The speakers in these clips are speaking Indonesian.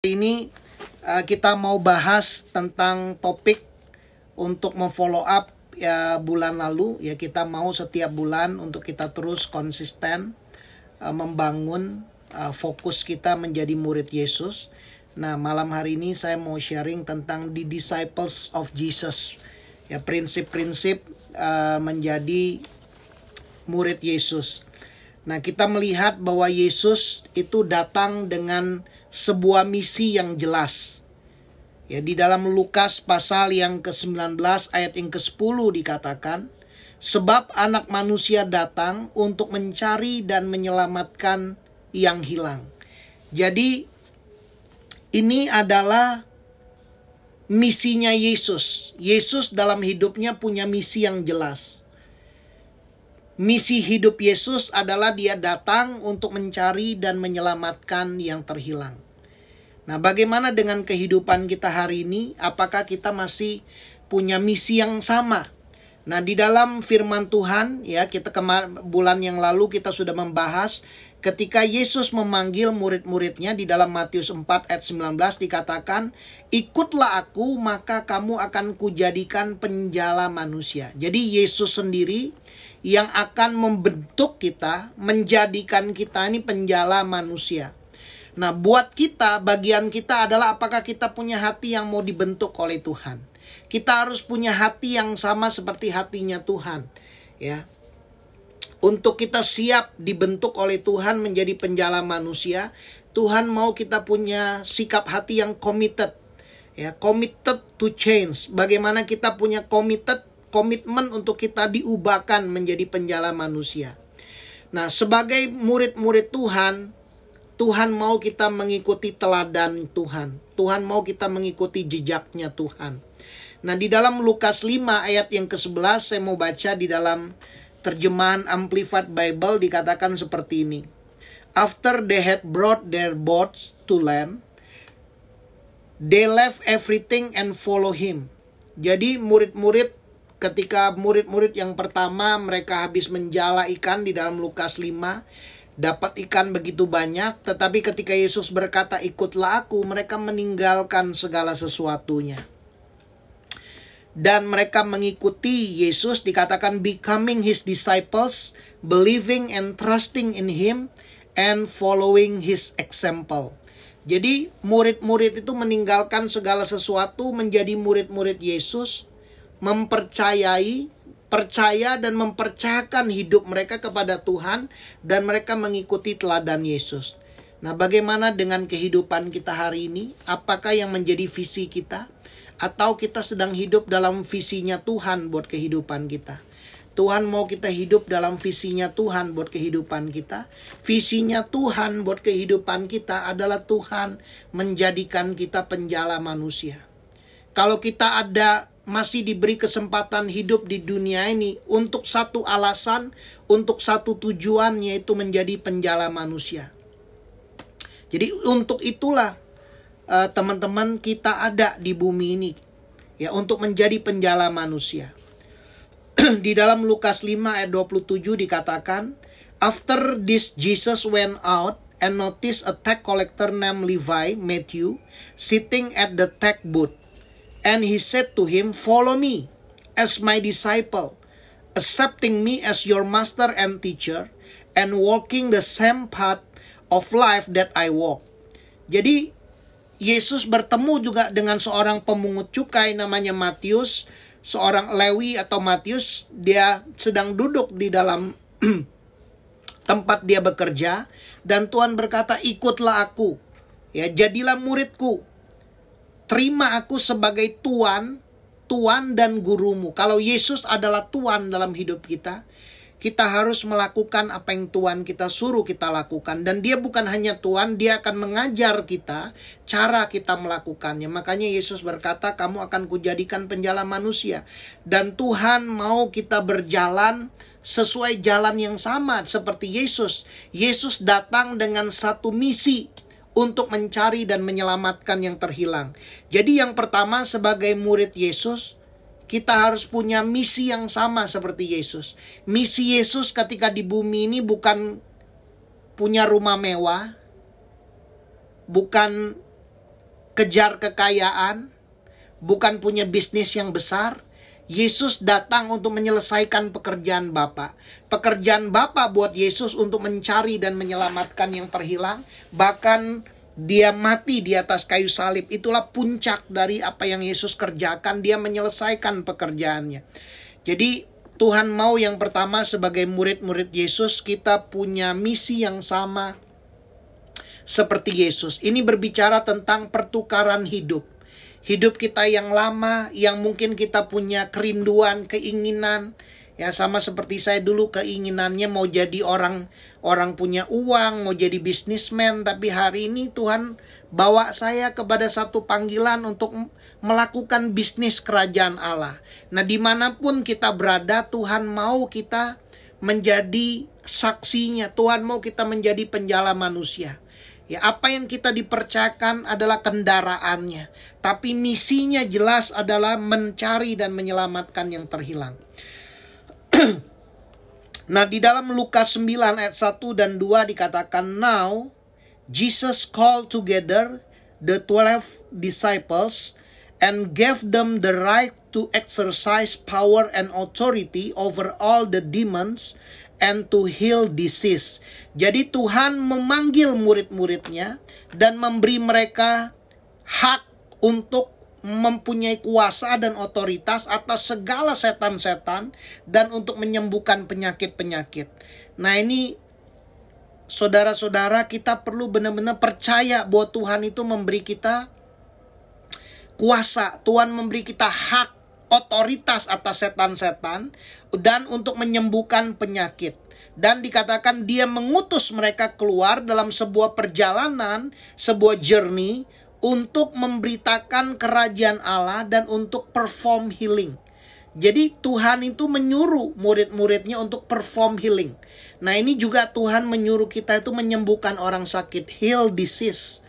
ini uh, kita mau bahas tentang topik untuk memfollow up ya bulan lalu ya kita mau setiap bulan untuk kita terus konsisten uh, membangun uh, fokus kita menjadi murid Yesus. Nah, malam hari ini saya mau sharing tentang the disciples of Jesus. Ya, prinsip-prinsip uh, menjadi murid Yesus. Nah, kita melihat bahwa Yesus itu datang dengan sebuah misi yang jelas. Ya, di dalam Lukas pasal yang ke-19 ayat yang ke-10 dikatakan, sebab anak manusia datang untuk mencari dan menyelamatkan yang hilang. Jadi ini adalah misinya Yesus. Yesus dalam hidupnya punya misi yang jelas. Misi hidup Yesus adalah dia datang untuk mencari dan menyelamatkan yang terhilang. Nah, bagaimana dengan kehidupan kita hari ini? Apakah kita masih punya misi yang sama? Nah, di dalam firman Tuhan ya, kita kemar bulan yang lalu kita sudah membahas ketika Yesus memanggil murid-muridnya di dalam Matius 4 ayat 19 dikatakan, "Ikutlah aku, maka kamu akan kujadikan penjala manusia." Jadi Yesus sendiri yang akan membentuk kita, menjadikan kita ini penjala manusia. Nah, buat kita, bagian kita adalah apakah kita punya hati yang mau dibentuk oleh Tuhan. Kita harus punya hati yang sama seperti hatinya Tuhan, ya. Untuk kita siap dibentuk oleh Tuhan menjadi penjala manusia, Tuhan mau kita punya sikap hati yang committed, ya, committed to change. Bagaimana kita punya committed komitmen untuk kita diubahkan menjadi penjala manusia. Nah, sebagai murid-murid Tuhan, Tuhan mau kita mengikuti teladan Tuhan. Tuhan mau kita mengikuti jejaknya Tuhan. Nah, di dalam Lukas 5 ayat yang ke-11 saya mau baca di dalam terjemahan Amplified Bible dikatakan seperti ini. After they had brought their boats to land, they left everything and follow him. Jadi murid-murid ketika murid-murid yang pertama mereka habis menjala ikan di dalam Lukas 5 dapat ikan begitu banyak tetapi ketika Yesus berkata ikutlah aku mereka meninggalkan segala sesuatunya. Dan mereka mengikuti Yesus dikatakan becoming his disciples believing and trusting in him and following his example. Jadi murid-murid itu meninggalkan segala sesuatu menjadi murid-murid Yesus mempercayai, percaya dan mempercayakan hidup mereka kepada Tuhan dan mereka mengikuti teladan Yesus. Nah, bagaimana dengan kehidupan kita hari ini? Apakah yang menjadi visi kita atau kita sedang hidup dalam visinya Tuhan buat kehidupan kita? Tuhan mau kita hidup dalam visinya Tuhan buat kehidupan kita. Visinya Tuhan buat kehidupan kita adalah Tuhan menjadikan kita penjala manusia. Kalau kita ada masih diberi kesempatan hidup di dunia ini untuk satu alasan, untuk satu tujuan yaitu menjadi penjala manusia. Jadi untuk itulah eh, teman-teman uh, kita ada di bumi ini ya untuk menjadi penjala manusia. di dalam Lukas 5 ayat 27 dikatakan, After this Jesus went out and noticed a tax collector named Levi, Matthew, sitting at the tax booth. And he said to him, Follow me as my disciple, accepting me as your master and teacher, and walking the same path of life that I walk. Jadi, Yesus bertemu juga dengan seorang pemungut cukai namanya Matius, seorang Lewi atau Matius, dia sedang duduk di dalam tempat dia bekerja dan Tuhan berkata, "Ikutlah aku." Ya, jadilah muridku terima aku sebagai Tuhan, Tuhan dan gurumu. Kalau Yesus adalah Tuhan dalam hidup kita, kita harus melakukan apa yang Tuhan kita suruh kita lakukan. Dan dia bukan hanya Tuhan, dia akan mengajar kita cara kita melakukannya. Makanya Yesus berkata, kamu akan kujadikan penjala manusia. Dan Tuhan mau kita berjalan sesuai jalan yang sama seperti Yesus. Yesus datang dengan satu misi untuk mencari dan menyelamatkan yang terhilang. Jadi yang pertama sebagai murid Yesus, kita harus punya misi yang sama seperti Yesus. Misi Yesus ketika di bumi ini bukan punya rumah mewah, bukan kejar kekayaan, bukan punya bisnis yang besar. Yesus datang untuk menyelesaikan pekerjaan Bapa. Pekerjaan Bapa buat Yesus untuk mencari dan menyelamatkan yang terhilang, bahkan dia mati di atas kayu salib. Itulah puncak dari apa yang Yesus kerjakan. Dia menyelesaikan pekerjaannya. Jadi Tuhan mau yang pertama sebagai murid-murid Yesus kita punya misi yang sama seperti Yesus. Ini berbicara tentang pertukaran hidup hidup kita yang lama yang mungkin kita punya kerinduan, keinginan ya sama seperti saya dulu keinginannya mau jadi orang orang punya uang, mau jadi bisnismen tapi hari ini Tuhan bawa saya kepada satu panggilan untuk melakukan bisnis kerajaan Allah. Nah, di mana pun kita berada, Tuhan mau kita menjadi saksinya. Tuhan mau kita menjadi penjala manusia. Ya, apa yang kita dipercayakan adalah kendaraannya, tapi misinya jelas adalah mencari dan menyelamatkan yang terhilang. nah, di dalam Lukas 9 ayat 1 dan 2 dikatakan, Now, Jesus called together the twelve disciples and gave them the right to exercise power and authority over all the demons and to heal disease. Jadi Tuhan memanggil murid-muridnya dan memberi mereka hak untuk mempunyai kuasa dan otoritas atas segala setan-setan dan untuk menyembuhkan penyakit-penyakit. Nah, ini saudara-saudara kita perlu benar-benar percaya bahwa Tuhan itu memberi kita kuasa, Tuhan memberi kita hak otoritas atas setan-setan dan untuk menyembuhkan penyakit. Dan dikatakan dia mengutus mereka keluar dalam sebuah perjalanan, sebuah journey untuk memberitakan kerajaan Allah dan untuk perform healing. Jadi Tuhan itu menyuruh murid-muridnya untuk perform healing. Nah ini juga Tuhan menyuruh kita itu menyembuhkan orang sakit, heal disease.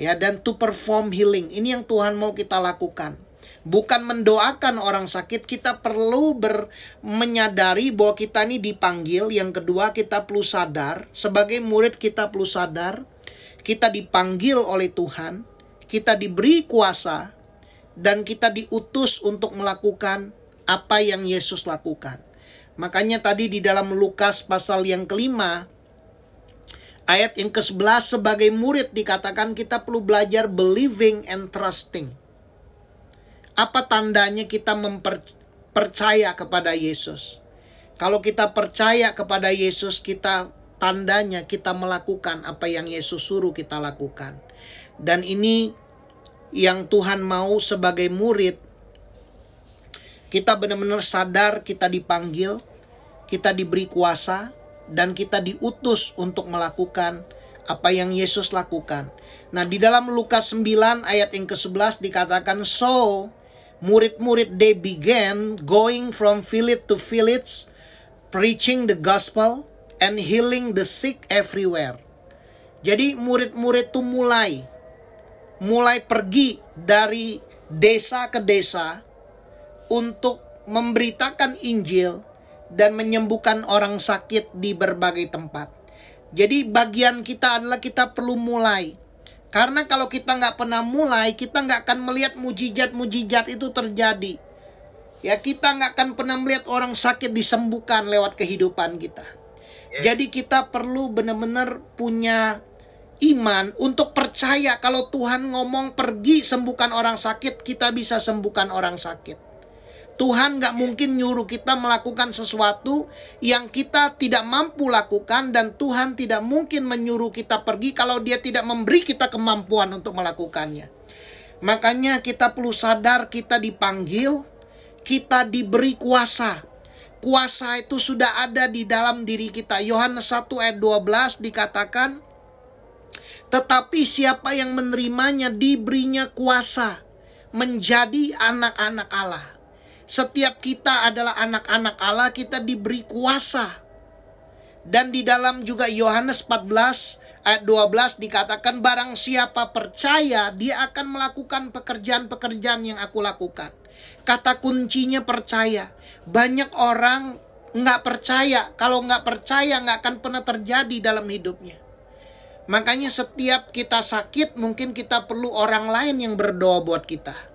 Ya, dan to perform healing. Ini yang Tuhan mau kita lakukan bukan mendoakan orang sakit, kita perlu ber, menyadari bahwa kita ini dipanggil. Yang kedua, kita perlu sadar, sebagai murid kita perlu sadar, kita dipanggil oleh Tuhan, kita diberi kuasa, dan kita diutus untuk melakukan apa yang Yesus lakukan. Makanya tadi di dalam Lukas pasal yang kelima, ayat yang ke-11 sebagai murid dikatakan kita perlu belajar believing and trusting. Apa tandanya kita mempercaya kepada Yesus? Kalau kita percaya kepada Yesus, kita tandanya kita melakukan apa yang Yesus suruh kita lakukan. Dan ini yang Tuhan mau sebagai murid. Kita benar-benar sadar kita dipanggil, kita diberi kuasa, dan kita diutus untuk melakukan apa yang Yesus lakukan. Nah, di dalam Lukas 9 ayat yang ke-11 dikatakan, So, murid-murid they began going from village to village preaching the gospel and healing the sick everywhere. Jadi murid-murid itu mulai mulai pergi dari desa ke desa untuk memberitakan Injil dan menyembuhkan orang sakit di berbagai tempat. Jadi bagian kita adalah kita perlu mulai karena kalau kita nggak pernah mulai, kita nggak akan melihat mujizat-mujizat itu terjadi. Ya kita nggak akan pernah melihat orang sakit disembuhkan lewat kehidupan kita. Yes. Jadi kita perlu benar-benar punya iman untuk percaya kalau Tuhan ngomong pergi sembuhkan orang sakit, kita bisa sembuhkan orang sakit. Tuhan gak mungkin nyuruh kita melakukan sesuatu yang kita tidak mampu lakukan dan Tuhan tidak mungkin menyuruh kita pergi kalau dia tidak memberi kita kemampuan untuk melakukannya. Makanya kita perlu sadar kita dipanggil, kita diberi kuasa. Kuasa itu sudah ada di dalam diri kita. Yohanes 1 ayat 12 dikatakan, tetapi siapa yang menerimanya diberinya kuasa menjadi anak-anak Allah. Setiap kita adalah anak-anak Allah, kita diberi kuasa. Dan di dalam juga Yohanes 14 ayat 12 dikatakan barang siapa percaya dia akan melakukan pekerjaan-pekerjaan yang aku lakukan. Kata kuncinya percaya. Banyak orang nggak percaya. Kalau nggak percaya nggak akan pernah terjadi dalam hidupnya. Makanya setiap kita sakit mungkin kita perlu orang lain yang berdoa buat kita.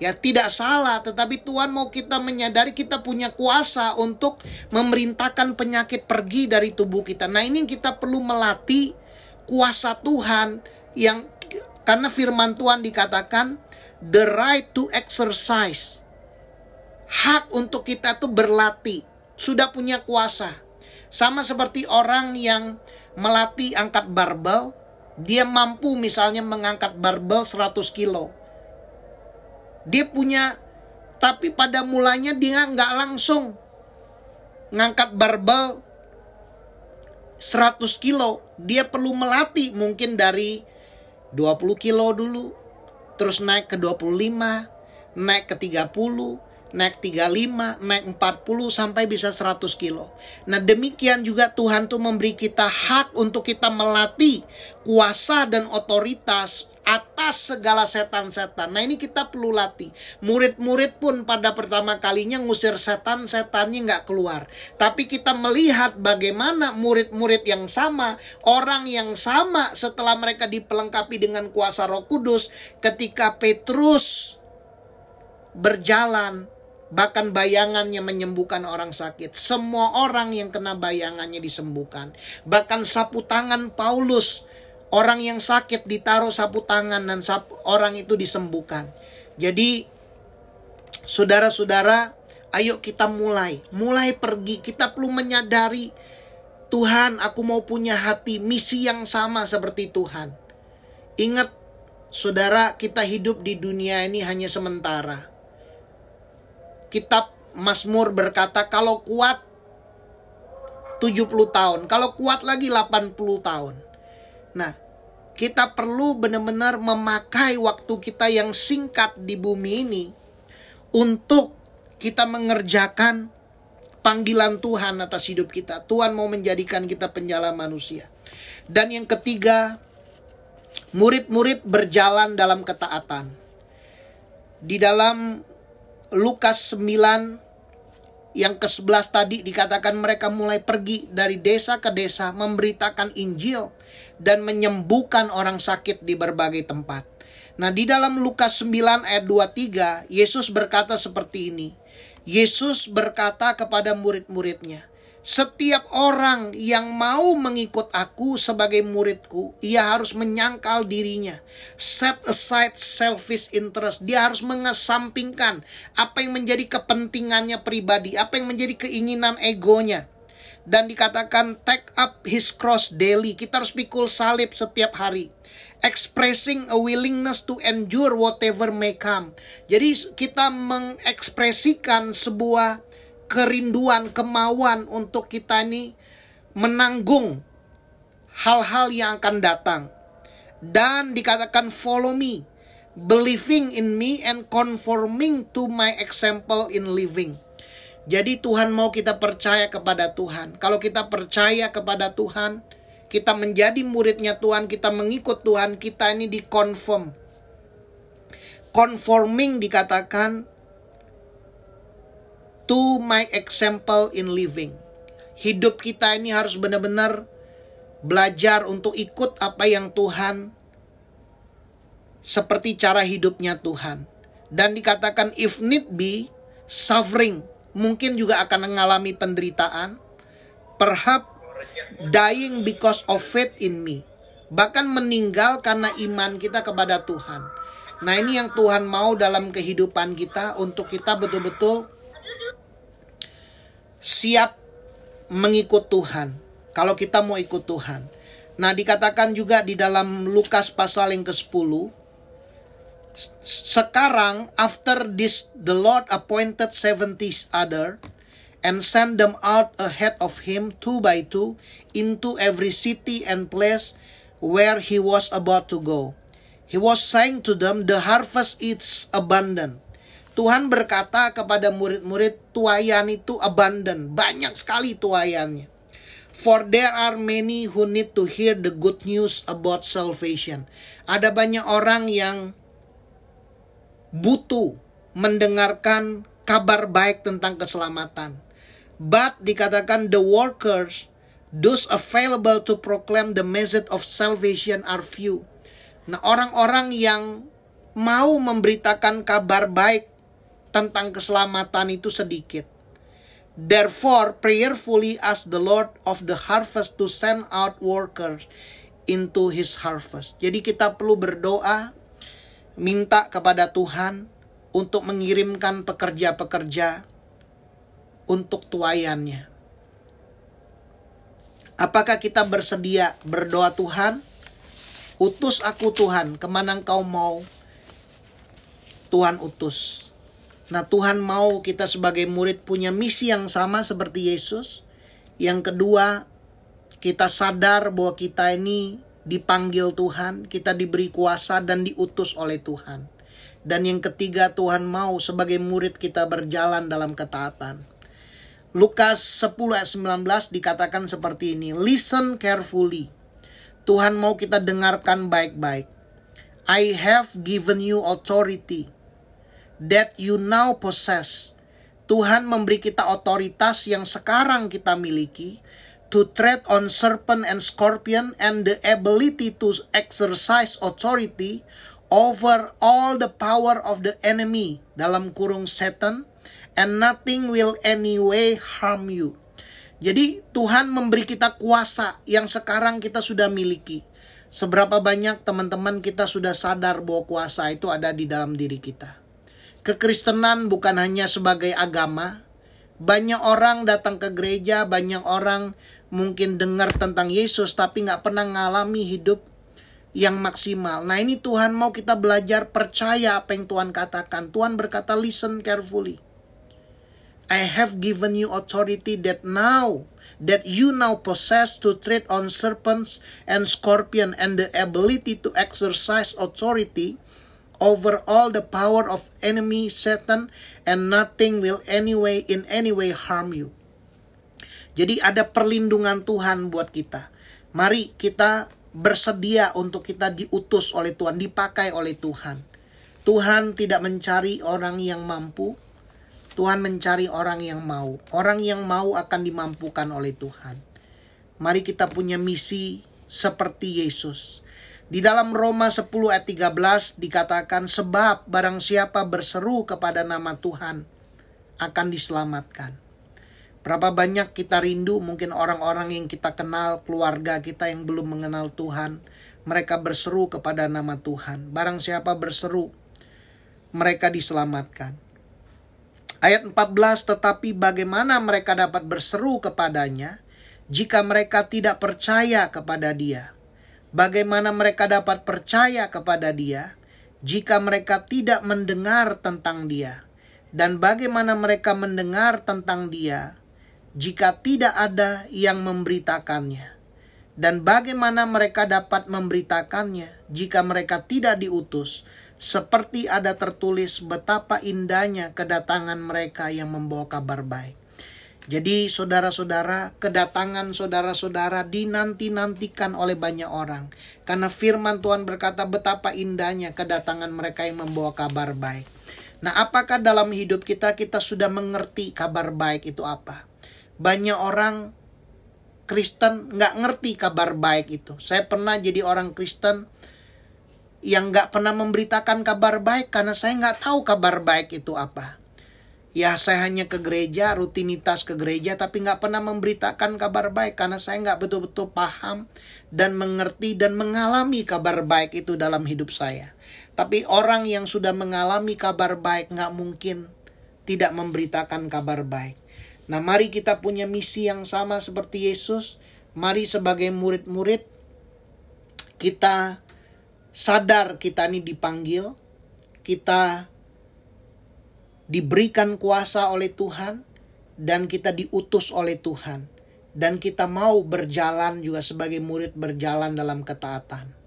Ya tidak salah, tetapi Tuhan mau kita menyadari kita punya kuasa untuk memerintahkan penyakit pergi dari tubuh kita. Nah ini kita perlu melatih kuasa Tuhan yang karena firman Tuhan dikatakan the right to exercise. Hak untuk kita tuh berlatih, sudah punya kuasa. Sama seperti orang yang melatih angkat barbel, dia mampu misalnya mengangkat barbel 100 kilo. Dia punya, tapi pada mulanya dia nggak langsung ngangkat barbel 100 kilo. Dia perlu melatih mungkin dari 20 kilo dulu, terus naik ke 25, naik ke 30, naik 35, naik 40 sampai bisa 100 kilo. Nah demikian juga Tuhan tuh memberi kita hak untuk kita melatih kuasa dan otoritas atas segala setan-setan. Nah ini kita perlu latih. Murid-murid pun pada pertama kalinya ngusir setan, setannya nggak keluar. Tapi kita melihat bagaimana murid-murid yang sama, orang yang sama setelah mereka dipelengkapi dengan kuasa roh kudus, ketika Petrus berjalan Bahkan bayangannya menyembuhkan orang sakit. Semua orang yang kena bayangannya disembuhkan. Bahkan sapu tangan Paulus. Orang yang sakit ditaruh sapu tangan dan sapu, orang itu disembuhkan. Jadi saudara-saudara ayo kita mulai. Mulai pergi. Kita perlu menyadari Tuhan aku mau punya hati misi yang sama seperti Tuhan. Ingat saudara kita hidup di dunia ini hanya sementara kitab Mazmur berkata kalau kuat 70 tahun, kalau kuat lagi 80 tahun. Nah, kita perlu benar-benar memakai waktu kita yang singkat di bumi ini untuk kita mengerjakan panggilan Tuhan atas hidup kita. Tuhan mau menjadikan kita penjala manusia. Dan yang ketiga, murid-murid berjalan dalam ketaatan. Di dalam Lukas 9 yang ke-11 tadi dikatakan mereka mulai pergi dari desa ke desa memberitakan Injil dan menyembuhkan orang sakit di berbagai tempat. Nah, di dalam Lukas 9 ayat 23, Yesus berkata seperti ini. Yesus berkata kepada murid-muridnya, setiap orang yang mau mengikut aku sebagai muridku, ia harus menyangkal dirinya. Set aside selfish interest. Dia harus mengesampingkan apa yang menjadi kepentingannya pribadi, apa yang menjadi keinginan egonya. Dan dikatakan take up his cross daily. Kita harus pikul salib setiap hari. Expressing a willingness to endure whatever may come. Jadi kita mengekspresikan sebuah kerinduan, kemauan untuk kita ini menanggung hal-hal yang akan datang. Dan dikatakan follow me, believing in me and conforming to my example in living. Jadi Tuhan mau kita percaya kepada Tuhan. Kalau kita percaya kepada Tuhan, kita menjadi muridnya Tuhan, kita mengikut Tuhan, kita ini dikonform. Conforming dikatakan to my example in living. Hidup kita ini harus benar-benar belajar untuk ikut apa yang Tuhan seperti cara hidupnya Tuhan. Dan dikatakan if need be suffering, mungkin juga akan mengalami penderitaan. Perhaps dying because of faith in me. Bahkan meninggal karena iman kita kepada Tuhan. Nah ini yang Tuhan mau dalam kehidupan kita untuk kita betul-betul siap mengikut Tuhan. Kalau kita mau ikut Tuhan. Nah, dikatakan juga di dalam Lukas pasal yang ke-10 sekarang after this the Lord appointed seventy other and sent them out ahead of him two by two into every city and place where he was about to go. He was saying to them, The harvest is abundant, Tuhan berkata kepada murid-murid, tuayan itu abundant, banyak sekali tuayannya. For there are many who need to hear the good news about salvation. Ada banyak orang yang butuh mendengarkan kabar baik tentang keselamatan. But dikatakan the workers Those available to proclaim the message of salvation are few. Nah, orang-orang yang mau memberitakan kabar baik tentang keselamatan itu sedikit. Therefore, prayerfully ask the Lord of the harvest to send out workers into his harvest. Jadi kita perlu berdoa, minta kepada Tuhan untuk mengirimkan pekerja-pekerja untuk tuayannya. Apakah kita bersedia berdoa Tuhan? Utus aku Tuhan, ke mana engkau mau? Tuhan utus. Nah Tuhan mau kita sebagai murid punya misi yang sama seperti Yesus. Yang kedua, kita sadar bahwa kita ini dipanggil Tuhan, kita diberi kuasa dan diutus oleh Tuhan. Dan yang ketiga, Tuhan mau sebagai murid kita berjalan dalam ketaatan. Lukas 10 ayat 19 dikatakan seperti ini, listen carefully. Tuhan mau kita dengarkan baik-baik. I have given you authority that you now possess. Tuhan memberi kita otoritas yang sekarang kita miliki to tread on serpent and scorpion and the ability to exercise authority over all the power of the enemy dalam kurung setan and nothing will anyway harm you. Jadi Tuhan memberi kita kuasa yang sekarang kita sudah miliki. Seberapa banyak teman-teman kita sudah sadar bahwa kuasa itu ada di dalam diri kita. Kekristenan bukan hanya sebagai agama. Banyak orang datang ke gereja, banyak orang mungkin dengar tentang Yesus tapi nggak pernah ngalami hidup yang maksimal. Nah ini Tuhan mau kita belajar percaya apa yang Tuhan katakan. Tuhan berkata listen carefully. I have given you authority that now that you now possess to tread on serpents and scorpion and the ability to exercise authority over all the power of enemy Satan and nothing will anyway in any way harm you. Jadi ada perlindungan Tuhan buat kita. Mari kita bersedia untuk kita diutus oleh Tuhan, dipakai oleh Tuhan. Tuhan tidak mencari orang yang mampu, Tuhan mencari orang yang mau. Orang yang mau akan dimampukan oleh Tuhan. Mari kita punya misi seperti Yesus. Di dalam Roma 10 ayat 13 dikatakan sebab barang siapa berseru kepada nama Tuhan akan diselamatkan. Berapa banyak kita rindu mungkin orang-orang yang kita kenal, keluarga kita yang belum mengenal Tuhan, mereka berseru kepada nama Tuhan. Barang siapa berseru, mereka diselamatkan. Ayat 14, tetapi bagaimana mereka dapat berseru kepadanya jika mereka tidak percaya kepada dia? Bagaimana mereka dapat percaya kepada Dia jika mereka tidak mendengar tentang Dia? Dan bagaimana mereka mendengar tentang Dia jika tidak ada yang memberitakannya? Dan bagaimana mereka dapat memberitakannya jika mereka tidak diutus? Seperti ada tertulis betapa indahnya kedatangan mereka yang membawa kabar baik. Jadi saudara-saudara, kedatangan saudara-saudara dinanti-nantikan oleh banyak orang. Karena firman Tuhan berkata betapa indahnya kedatangan mereka yang membawa kabar baik. Nah apakah dalam hidup kita kita sudah mengerti kabar baik itu apa? Banyak orang Kristen nggak ngerti kabar baik itu. Saya pernah jadi orang Kristen yang nggak pernah memberitakan kabar baik karena saya nggak tahu kabar baik itu apa. Ya saya hanya ke gereja, rutinitas ke gereja, tapi nggak pernah memberitakan kabar baik karena saya nggak betul-betul paham dan mengerti dan mengalami kabar baik itu dalam hidup saya. Tapi orang yang sudah mengalami kabar baik nggak mungkin tidak memberitakan kabar baik. Nah mari kita punya misi yang sama seperti Yesus. Mari sebagai murid-murid kita sadar kita ini dipanggil. Kita diberikan kuasa oleh Tuhan dan kita diutus oleh Tuhan dan kita mau berjalan juga sebagai murid berjalan dalam ketaatan.